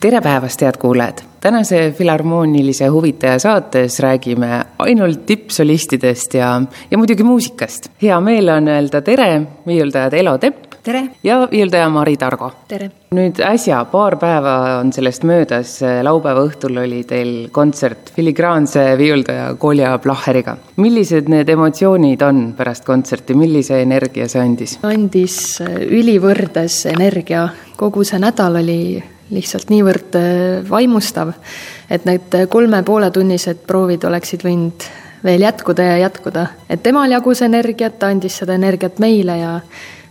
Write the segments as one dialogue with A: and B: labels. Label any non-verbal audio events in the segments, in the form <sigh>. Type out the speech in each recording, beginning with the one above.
A: tere päevast, head kuulajad! tänase Filharmoonilise huvitaja saates räägime ainult tippsolistidest ja, ja muidugi muusikast. hea meel on öelda tere viiuldajad Elo Tepp.
B: tere!
A: ja viiuldaja Mari Targo.
B: tere!
A: nüüd äsja, paar päeva on sellest möödas, laupäeva õhtul oli teil kontsert filigraanse viiuldaja Kolja Plahheriga. millised need emotsioonid on pärast kontserti, millise energia see andis?
B: andis ülivõrdes energia, kogu see nädal oli lihtsalt niivõrd äh, vaimustav, et need kolme pooletunnised proovid oleksid võinud veel jätkuda ja jätkuda. et temal jagus energiat, ta andis seda energiat meile ja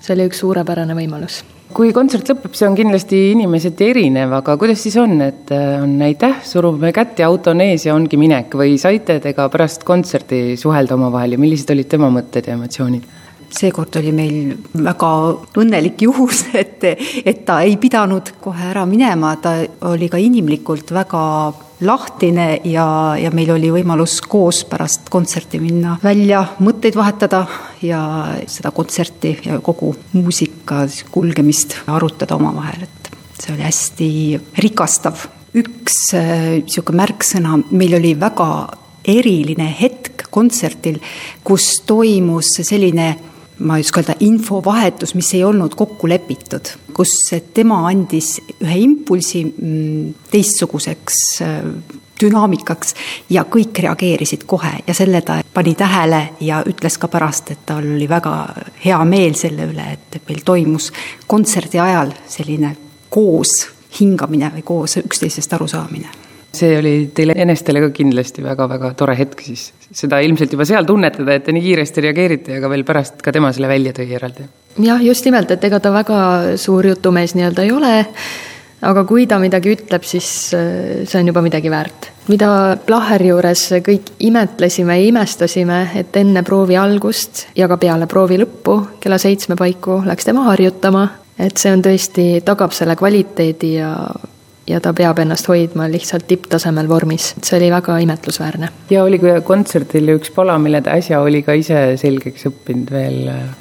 B: see oli üks suurepärane võimalus.
A: kui kontsert lõpeb, see on kindlasti inimeseti erinev, aga kuidas siis on, et äh, on aitäh, surume kätt ja auto on ees ja ongi minek või saite te ka pärast kontserti suhelda omavahel ja millised olid tema mõtted ja emotsioonid?
C: Seekord oli meil väga õnnelik juhus, <laughs> et, et ta ei pidanud kohe ära minema, ta oli ka inimlikult väga lahtine ja, ja meil oli võimalus koos pärast kontserti minna välja, mõtteid vahetada ja seda kontserti ja kogu muusika kulgemist arutada omavahel, et see oli hästi rikastav. üks niisugune märksõna, meil oli väga eriline hetk kontserdil, kus toimus selline ma ei oska öelda, infovahetus, mis ei olnud kokku lepitud, kus tema andis ühe impulsi mm, teistsuguseks äh, dünaamikaks ja kõik reageerisid kohe ja selle ta pani tähele ja ütles ka pärast, et tal oli väga hea meel selle üle, et meil toimus kontserdi ajal selline koos hingamine või koos üksteisest arusaamine
A: see oli teile enestele ka kindlasti väga-väga tore hetk siis, seda ilmselt juba seal tunnetada, et te nii kiiresti reageerite ja ka veel pärast ka tema selle välja tõi eraldi.
B: jah, just nimelt, et ega ta väga suur jutumees nii-öelda ei ole, aga kui ta midagi ütleb, siis äh, see on juba midagi väärt. mida Plaheri juures kõik imetlesime ja imestasime, et enne proovi algust ja ka peale proovi lõppu kella seitsme paiku läks tema harjutama, et see on tõesti, tagab selle kvaliteedi ja ja ta peab ennast hoidma lihtsalt tipptasemel vormis, see oli väga imetlusväärne.
A: ja oli ka kontserdil üks pala, mille ta äsja oli ka ise selgeks õppinud veel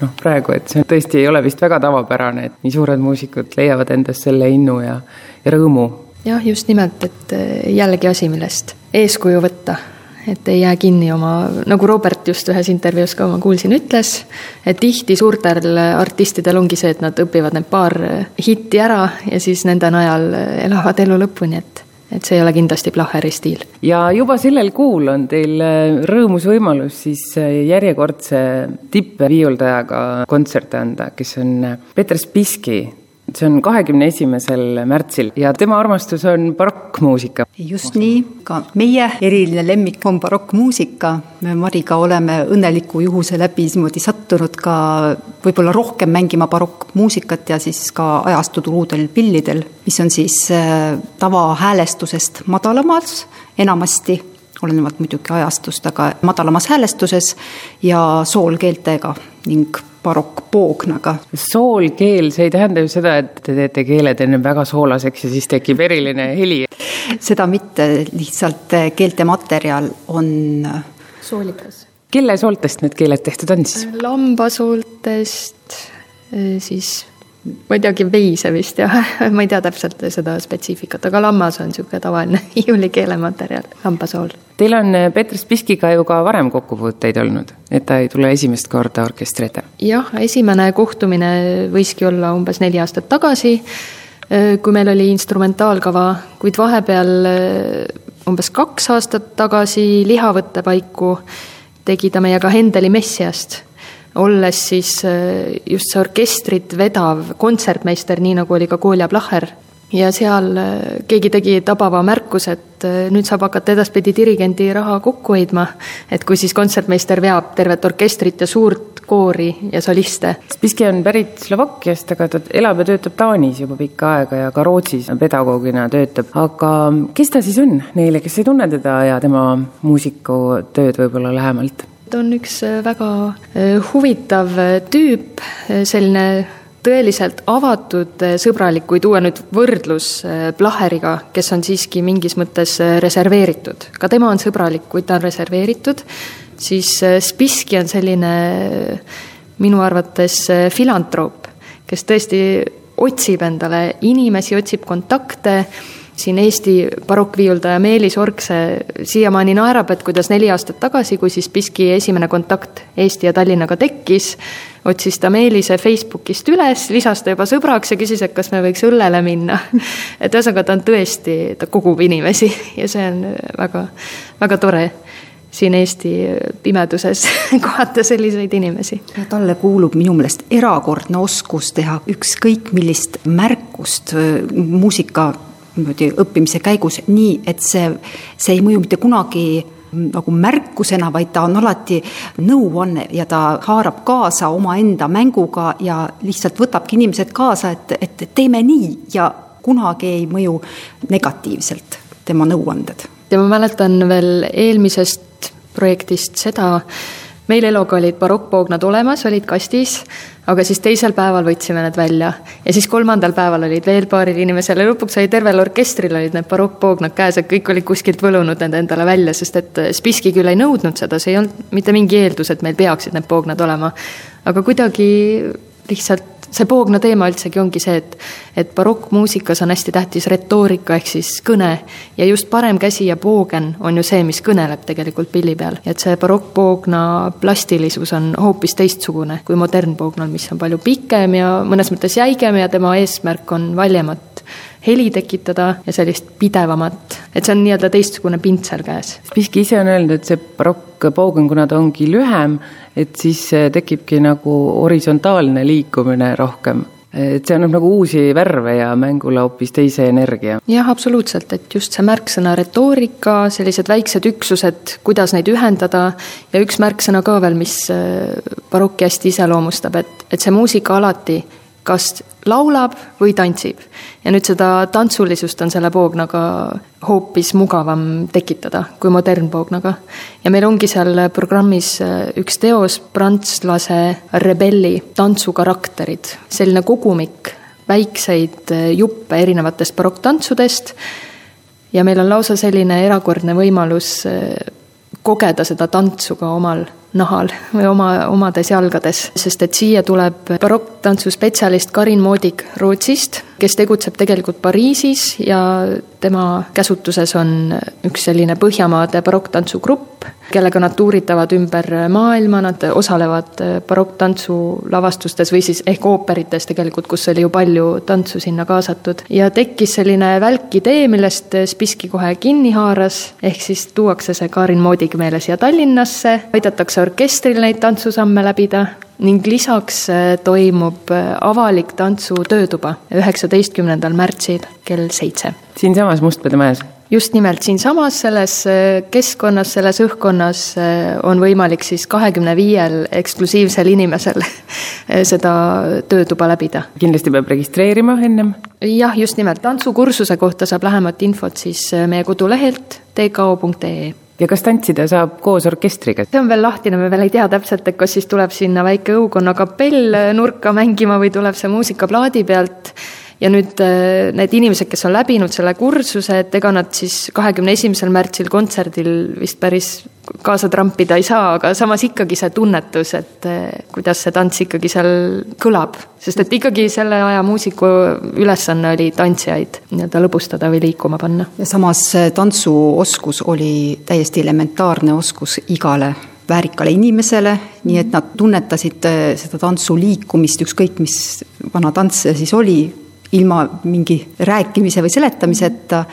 A: noh, praegu, et see tõesti ei ole vist väga tavapärane, et nii suured muusikud leiavad endas selle innu ja, ja rõõmu.
B: jah, just nimelt, et jällegi asi, millest eeskuju võtta et ei jää kinni oma, nagu Robert just ühes intervjuus ka ma kuulsin, ütles, et tihti suurtel artistidel ongi see, et nad õpivad need paar hitti ära ja siis nende najal elavad elu lõpuni, et et see ei ole kindlasti Plaheri stiil.
A: ja juba sellel kuul on teil rõõmus võimalus siis järjekordse tippviiuldajaga kontserte anda, kes on Peter Spiski see on kahekümne esimesel märtsil ja tema armastus on barokkmuusika.
C: just nii, ka meie eriline lemmik on barokkmuusika. me Mariga oleme õnneliku juhuse läbi niimoodi sattunud ka võib-olla rohkem mängima barokkmuusikat ja siis ka ajastutuludel pillidel, mis on siis äh, tavahäälestusest madalamas enamasti olenevalt muidugi ajastust, aga madalamas häälestuses ja soolkeeltega ning barokkpoognaga.
A: soolkeel, see ei tähenda ju seda, et te teete keeled enne väga soolaseks ja siis tekib eriline heli?
C: seda mitte, lihtsalt keelte materjal on
B: soolikas.
A: kelle sooltest need keeled tehtud on siis?
B: lambasooltest, siis ma ei teagi, veise vist jah, <laughs> ma ei tea täpselt seda spetsiifikat, aga lammas on niisugune tavaline <laughs> hiiulikeele materjal, lambasool.
A: Teil on eh, Peeter Spiskiga ju ka varem kokkupuuteid olnud, et ta ei tule esimest korda orkestri ette?
B: jah, esimene kohtumine võiski olla umbes neli aastat tagasi, eh, kui meil oli instrumentaalkava, kuid vahepeal eh, umbes kaks aastat tagasi lihavõtte paiku tegi ta meiega Hendeli Messiast olles siis äh, just see orkestrit vedav kontsertmeister, nii nagu oli ka Kolja Placher. ja seal äh, keegi tegi tabava märkuse, et äh, nüüd saab hakata edaspidi dirigendi raha kokku hoidma, et kui siis kontsertmeister veab tervet orkestrit ja suurt koori ja soliste.
A: Spiski on pärit Slovakkiast, aga ta elab ja töötab Taanis juba pikka aega ja ka Rootsis pedagoogina töötab. aga kes ta siis on neile, kes ei tunne teda ja tema muusikutööd võib-olla lähemalt?
B: On üks väga huvitav tüüp, selline tõeliselt avatud sõbralik, kui tuua nüüd võrdlus Blaheriga, kes on siiski mingis mõttes reserveeritud. ka tema on sõbralik, kuid ta on reserveeritud, siis Spiski on selline minu arvates filantroop, kes tõesti otsib endale inimesi, otsib kontakte siin Eesti barokkviiuldaja Meelis Orkse siiamaani naerab, et kuidas neli aastat tagasi, kui siis Piski esimene kontakt Eesti ja Tallinnaga tekkis, otsis ta Meelise Facebookist üles, lisas ta juba sõbraks ja küsis, et kas me võiks õllele minna. <laughs> et ühesõnaga, ta on tõesti, ta kogub inimesi <laughs> ja see on väga, väga tore siin Eesti pimeduses <laughs> kohata selliseid inimesi.
C: talle kuulub minu meelest erakordne oskus teha ükskõik millist märkust muusika niimoodi õppimise käigus nii, et see, see ei mõju mitte kunagi nagu märkusena, vaid ta on alati nõuanne ja ta haarab kaasa omaenda mänguga ja lihtsalt võtabki inimesed kaasa, et, et teeme nii ja kunagi ei mõju negatiivselt tema nõuanded.
B: ja ma mäletan veel eelmisest projektist seda, meil Eloga olid barokkpoognad olemas, olid kastis, aga siis teisel päeval võtsime need välja ja siis kolmandal päeval olid veel paaril inimesel ja lõpuks oli tervel orkestril olid need barokkpoognad käes, et kõik olid kuskilt võlunud need endale välja, sest et Spiski küll ei nõudnud seda, see ei olnud mitte mingi eeldus, et meil peaksid need poognad olema. aga kuidagi lihtsalt see Poogna teema üldsegi ongi see, et, et barokkmuusikas on hästi tähtis retoorika ehk siis kõne ja just parem käsi ja poogen on ju see, mis kõneleb tegelikult pilli peal. et see barokkpoogna plastilisus on hoopis teistsugune kui modernpoognal, mis on palju pikem ja mõnes mõttes jäigem ja tema eesmärk on valjemat heli tekitada ja sellist pidevamat, et see on nii-öelda teistsugune pintsel käes.
A: Spiski ise on öelnud, et see barokkpoogen, kuna ta ongi lühem, et siis tekibki nagu horisontaalne liikumine rohkem et see annab nagu uusi värve ja mängule hoopis teise energia.
B: jah, absoluutselt, et just see märksõna retoorika, sellised väiksed üksused, kuidas neid ühendada ja üks märksõna ka veel, mis äh, barokki hästi iseloomustab, et, et see muusika alati kas laulab või tantsib. ja nüüd seda tantsulisust on selle poognaga hoopis mugavam tekitada kui modernpoognaga. ja meil ongi seal programmis äh, üks teos, prantslase rebelli tantsukarakterid, selline kogumik väikseid äh, juppe erinevatest barokktantsudest ja meil on lausa selline erakordne võimalus äh, kogeda seda tantsu ka omal nahal või oma, omades jalgades, sest et siia tuleb barokktantsu spetsialist Karin Moodik Rootsist, kes tegutseb tegelikult Pariisis ja tema käsutuses on üks selline Põhjamaade barokktantsu-grupp, kellega nad tuuritavad ümber maailma, nad osalevad barokktantsu lavastustes või siis ehk ooperites tegelikult, kus oli ju palju tantsu sinna kaasatud. ja tekkis selline välk idee, millest Spiski kohe kinni haaras, ehk siis tuuakse see Karin Moodik meile siia Tallinnasse, aidatakse orkestril neid tantsusamme läbida ning lisaks äh, toimub äh, avalik tantsu töötuba üheksateistkümnendal märtsil kell seitse.
A: siinsamas Mustpeade majas?
B: just nimelt siinsamas, selles äh, keskkonnas, selles õhkkonnas on võimalik siis kahekümne viiel eksklusiivsel inimesel <laughs> seda töötuba läbida.
A: kindlasti peab registreerima ennem?
B: jah, just nimelt, tantsukursuse kohta saab lähemat infot siis meie kodulehelt tko.ee
A: ja kas tantsida saab koos orkestriga?
B: see on veel lahtine, me veel ei tea täpselt, et kas siis tuleb sinna väike õukonna kapell nurka mängima või tuleb see muusika plaadi pealt ja nüüd äh, need inimesed, kes on läbinud selle kursuse, et ega nad siis kahekümne esimesel märtsil kontserdil vist päris kaasa trampida ei saa, aga samas ikkagi see tunnetus, et äh, kuidas see tants ikkagi seal kõlab. sest et ikkagi selle aja muusiku ülesanne oli tantsijaid nii-öelda lõbustada või liikuma panna.
C: ja samas tantsuoskus oli täiesti elementaarne oskus igale väärikale inimesele, nii et nad tunnetasid äh, seda tantsu liikumist, ükskõik mis vana tants see siis oli, ilma mingi rääkimise või seletamiseta.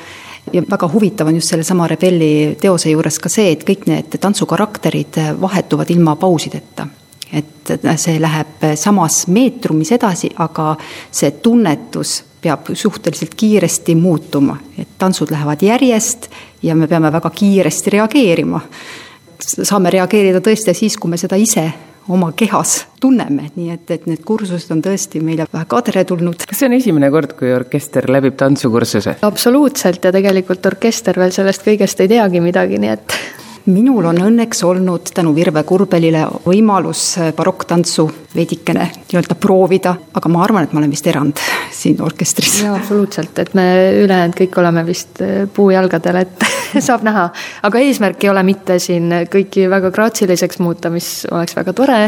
C: ja väga huvitav on just sellesama Rebelli teose juures ka see, et kõik need tantsukarakterid vahetuvad ilma pausideta et see läheb samas meetrumis edasi, aga see tunnetus peab suhteliselt kiiresti muutuma, et tantsud lähevad järjest ja me peame väga kiiresti reageerima. saame reageerida tõesti siis, kui me seda ise oma kehas tunneme, nii et, et need kursused on tõesti meile väga teretulnud.
A: kas see on esimene kord, kui orkester läbib tantsukursuse?
B: absoluutselt ja tegelikult orkester veel sellest kõigest ei teagi midagi, nii et
C: minul on õnneks olnud tänu Virve Kurbelile võimalus barokktantsu veidikene nii-öelda proovida, aga ma arvan, et ma olen vist erand siin orkestris.
B: jaa, absoluutselt, et me ülejäänud kõik oleme vist äh, puujalgadel, et <laughs> saab näha. aga eesmärk ei ole mitte siin kõiki väga graatsiliseks muuta, mis oleks väga tore,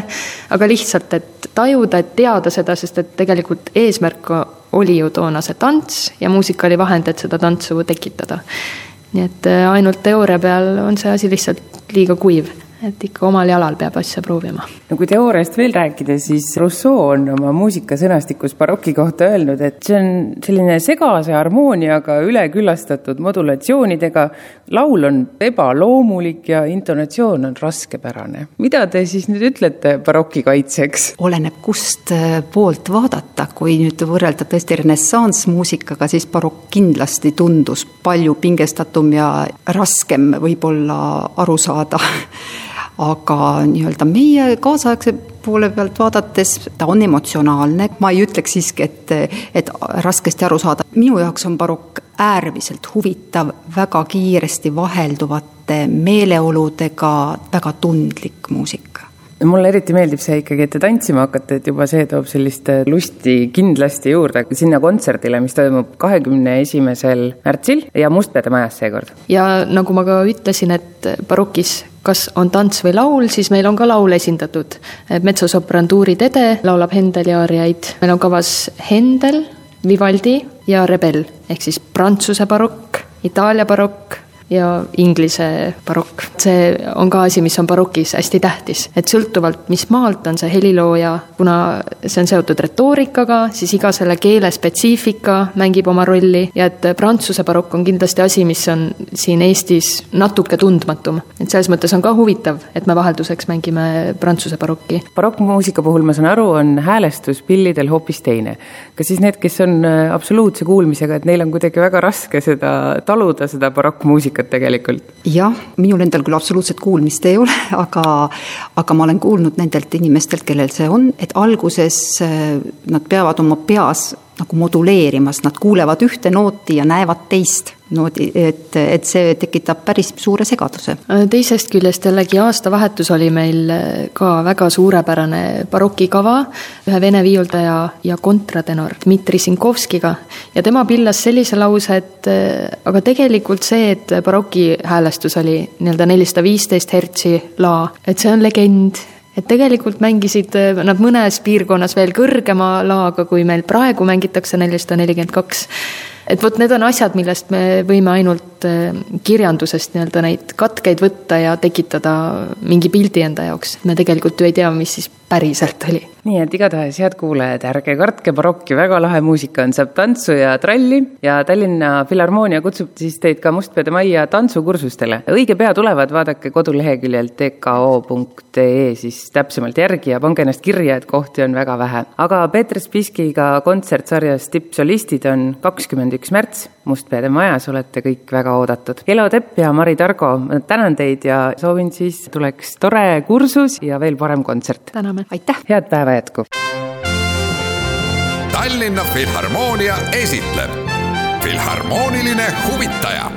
B: aga lihtsalt, et tajuda, et teada seda, sest et tegelikult eesmärk oli ju toona see tants ja muusika oli vahend, et seda tantsu tekitada. Nii et äh, ainult teooria peal on see asi lihtsalt liiga kuiv et ikka omal jalal peab asja proovima.
A: no kui teooriast veel rääkida, siis Rousseau on oma muusikasõnastikus baroki kohta öelnud, et see on selline segase harmooniaga üleküllastatud modulatsioonidega. laul on ebaloomulik ja intonatsioon on raskepärane. mida te siis nüüd ütlete baroki kaitseks?
C: oleneb, kust äh, poolt vaadata, kui nüüd võrrelda tõesti renessanssmuusikaga, siis barokk kindlasti tundus palju pingestatum ja raskem võib-olla aru saada <laughs> aga nii-öelda meie kaasaegse poole pealt vaadates ta on emotsionaalne, ma ei ütleks siiski, et, et raskesti aru saada. minu jaoks on barokk äärmiselt huvitav, väga kiiresti vahelduvate meeleoludega, väga tundlik muusika
A: mulle eriti meeldib see ikkagi, et te tantsima hakkate, et juba see toob sellist lusti kindlasti juurde sinna kontserdile, mis toimub kahekümne esimesel märtsil ja Mustpeade majas seekord.
B: ja nagu ma ka ütlesin, et barokis kas on tants või laul, siis meil on ka laul esindatud. metsosopran Tuuri Tede laulab Hendeli aariaid, meil on kavas Hendel, Vivaldi ja Rebel ehk siis Prantsuse barokk, Itaalia barokk ja Inglise barokk. see on ka asi, mis on barokis hästi tähtis, et sõltuvalt, mis maalt on see helilooja, kuna see on seotud retoorikaga, siis iga selle keele spetsiifika mängib oma rolli ja et Prantsuse barokk on kindlasti asi, mis on siin Eestis natuke tundmatum. et selles mõttes on ka huvitav, et me vahelduseks mängime Prantsuse barokki.
A: barokkmuusika puhul, ma saan aru, on häälestus pillidel hoopis teine. kas siis need, kes on absoluutse kuulmisega, et neil on kuidagi väga raske seda taluda, seda barokkmuusikat, muusikat tegelikult?
C: jah, minul endal küll absoluutset kuulmist ei ole, <laughs> aga, aga ma olen kuulnud nendelt inimestelt, kellel see on, et alguses äh, nad peavad oma peas nagu moduleerimas, nad kuulevad ühte nooti ja näevad teist noodi, et, et see tekitab päris suure segaduse.
B: teisest küljest jällegi aastavahetus oli meil ka väga suurepärane barokikava ühe vene viiuldaja ja kontratenor Dmitri Sinkovskiga ja tema pillas sellise lause, et aga tegelikult see, et baroki häälestus oli nii-öelda nelisada viisteist hertsi laa, et see on legend et tegelikult mängisid äh, nad mõnes piirkonnas veel kõrgema laaga, kui meil praegu mängitakse nelisada nelikümmend kaks. et vot need on asjad, millest me võime ainult äh, kirjandusest nii-öelda neid katkeid võtta ja tekitada mingi pildi enda jaoks. me tegelikult ju ei tea, mis siis päriselt oli.
A: Nii et igatahes, head kuulajad, ärge kartke barokki, väga lahe muusika on, saab tantsu ja tralli ja Tallinna Filharmoonia kutsub siis teid ka Mustpeade Majja tantsukursustele. õige pea tulevad, vaadake koduleheküljelt tko.ee siis täpsemalt järgi ja pange ennast kirja, et kohti on väga vähe. aga Peeter Spiskiga kontsertsarjas Tippsolistid on kakskümmend üks märts Mustpeade Majas, olete kõik väga oodatud. Elo Tepp ja Mari Targo, tänan teid ja soovin siis tuleks tore kursus ja veel parem kontsert.
B: täname.
C: aitäh.
A: head päeva jätku.
D: Tallinna Filharmoonia esitleb Filharmooniline huvitaja